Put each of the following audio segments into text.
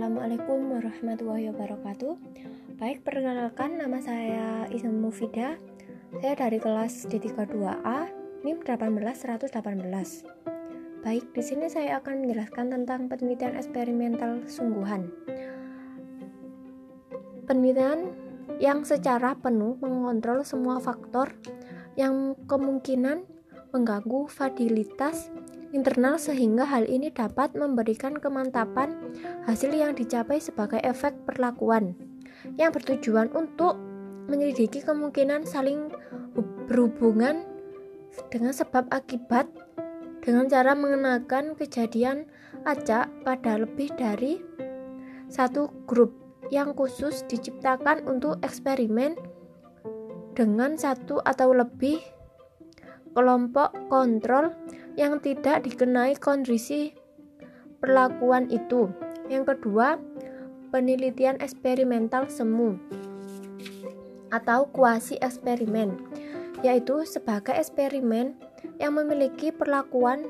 Assalamualaikum warahmatullahi wabarakatuh. Baik, perkenalkan nama saya Isma Mufida. Saya dari kelas D32A, NIM 18118. Baik, di sini saya akan menjelaskan tentang penelitian eksperimental sungguhan. Penelitian yang secara penuh mengontrol semua faktor yang kemungkinan mengganggu validitas internal sehingga hal ini dapat memberikan kemantapan hasil yang dicapai sebagai efek perlakuan. Yang bertujuan untuk menyelidiki kemungkinan saling berhubungan dengan sebab akibat dengan cara mengenakan kejadian acak pada lebih dari satu grup yang khusus diciptakan untuk eksperimen dengan satu atau lebih kelompok kontrol yang tidak dikenai kondisi perlakuan itu. Yang kedua, penelitian eksperimental semu atau kuasi eksperimen, yaitu sebagai eksperimen yang memiliki perlakuan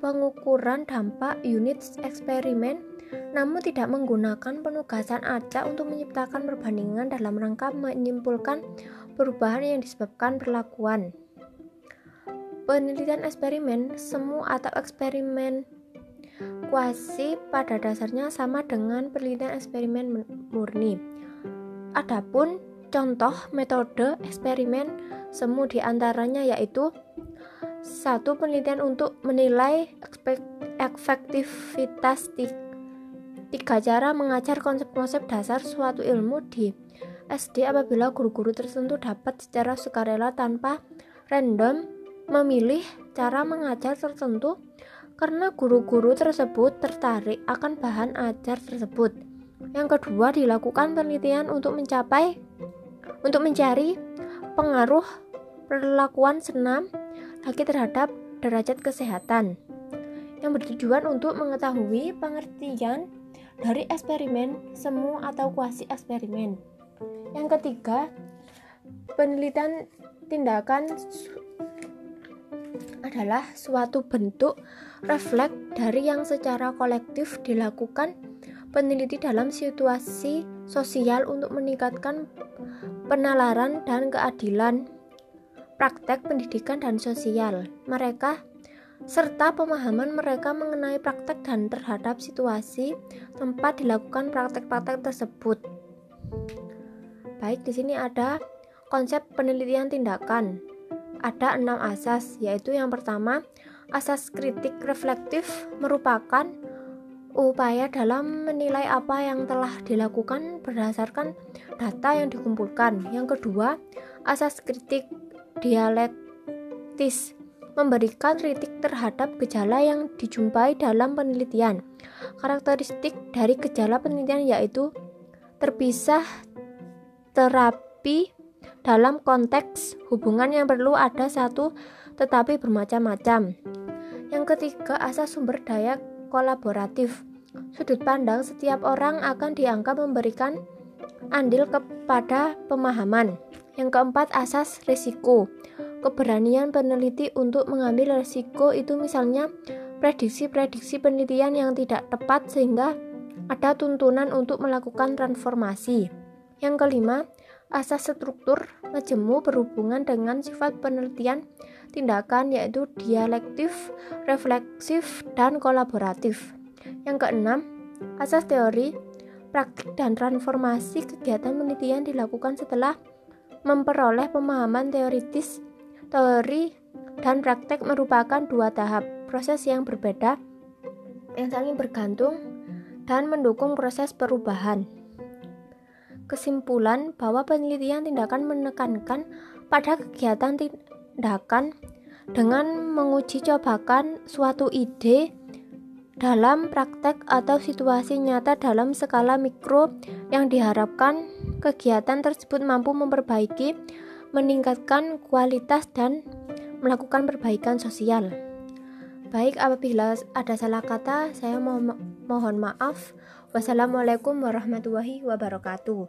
pengukuran dampak unit eksperimen namun tidak menggunakan penugasan acak untuk menciptakan perbandingan dalam rangka menyimpulkan perubahan yang disebabkan perlakuan. Penelitian eksperimen semu atau eksperimen kuasi pada dasarnya sama dengan penelitian eksperimen murni. Adapun contoh metode eksperimen semu di antaranya yaitu satu penelitian untuk menilai efektivitas tiga cara mengajar konsep-konsep dasar suatu ilmu di SD apabila guru-guru tertentu dapat secara sukarela tanpa random memilih cara mengajar tertentu karena guru-guru tersebut tertarik akan bahan ajar tersebut. Yang kedua, dilakukan penelitian untuk mencapai untuk mencari pengaruh perlakuan senam lagi terhadap derajat kesehatan yang bertujuan untuk mengetahui pengertian dari eksperimen semu atau kuasi eksperimen. Yang ketiga, penelitian tindakan adalah suatu bentuk refleks dari yang secara kolektif dilakukan peneliti dalam situasi sosial untuk meningkatkan penalaran dan keadilan praktek pendidikan dan sosial mereka serta pemahaman mereka mengenai praktek dan terhadap situasi tempat dilakukan praktek-praktek tersebut. Baik, di sini ada konsep penelitian tindakan ada enam asas, yaitu yang pertama, asas kritik reflektif merupakan upaya dalam menilai apa yang telah dilakukan berdasarkan data yang dikumpulkan. Yang kedua, asas kritik dialektis memberikan kritik terhadap gejala yang dijumpai dalam penelitian. Karakteristik dari gejala penelitian yaitu terpisah terapi dalam konteks hubungan yang perlu ada satu tetapi bermacam-macam. Yang ketiga, asas sumber daya kolaboratif. Sudut pandang setiap orang akan dianggap memberikan andil kepada pemahaman. Yang keempat, asas risiko. Keberanian peneliti untuk mengambil risiko itu misalnya prediksi-prediksi penelitian yang tidak tepat sehingga ada tuntunan untuk melakukan transformasi. Yang kelima, asas struktur majemu berhubungan dengan sifat penelitian tindakan yaitu dialektif, refleksif, dan kolaboratif. Yang keenam, asas teori, praktik, dan transformasi kegiatan penelitian dilakukan setelah memperoleh pemahaman teoritis, teori, dan praktek merupakan dua tahap proses yang berbeda yang saling bergantung dan mendukung proses perubahan kesimpulan bahwa penelitian tindakan menekankan pada kegiatan tindakan dengan menguji cobakan suatu ide dalam praktek atau situasi nyata dalam skala mikro yang diharapkan kegiatan tersebut mampu memperbaiki, meningkatkan kualitas dan melakukan perbaikan sosial. Baik, apabila ada salah kata, saya mo mohon maaf. Wassalamualaikum warahmatullahi wabarakatuh.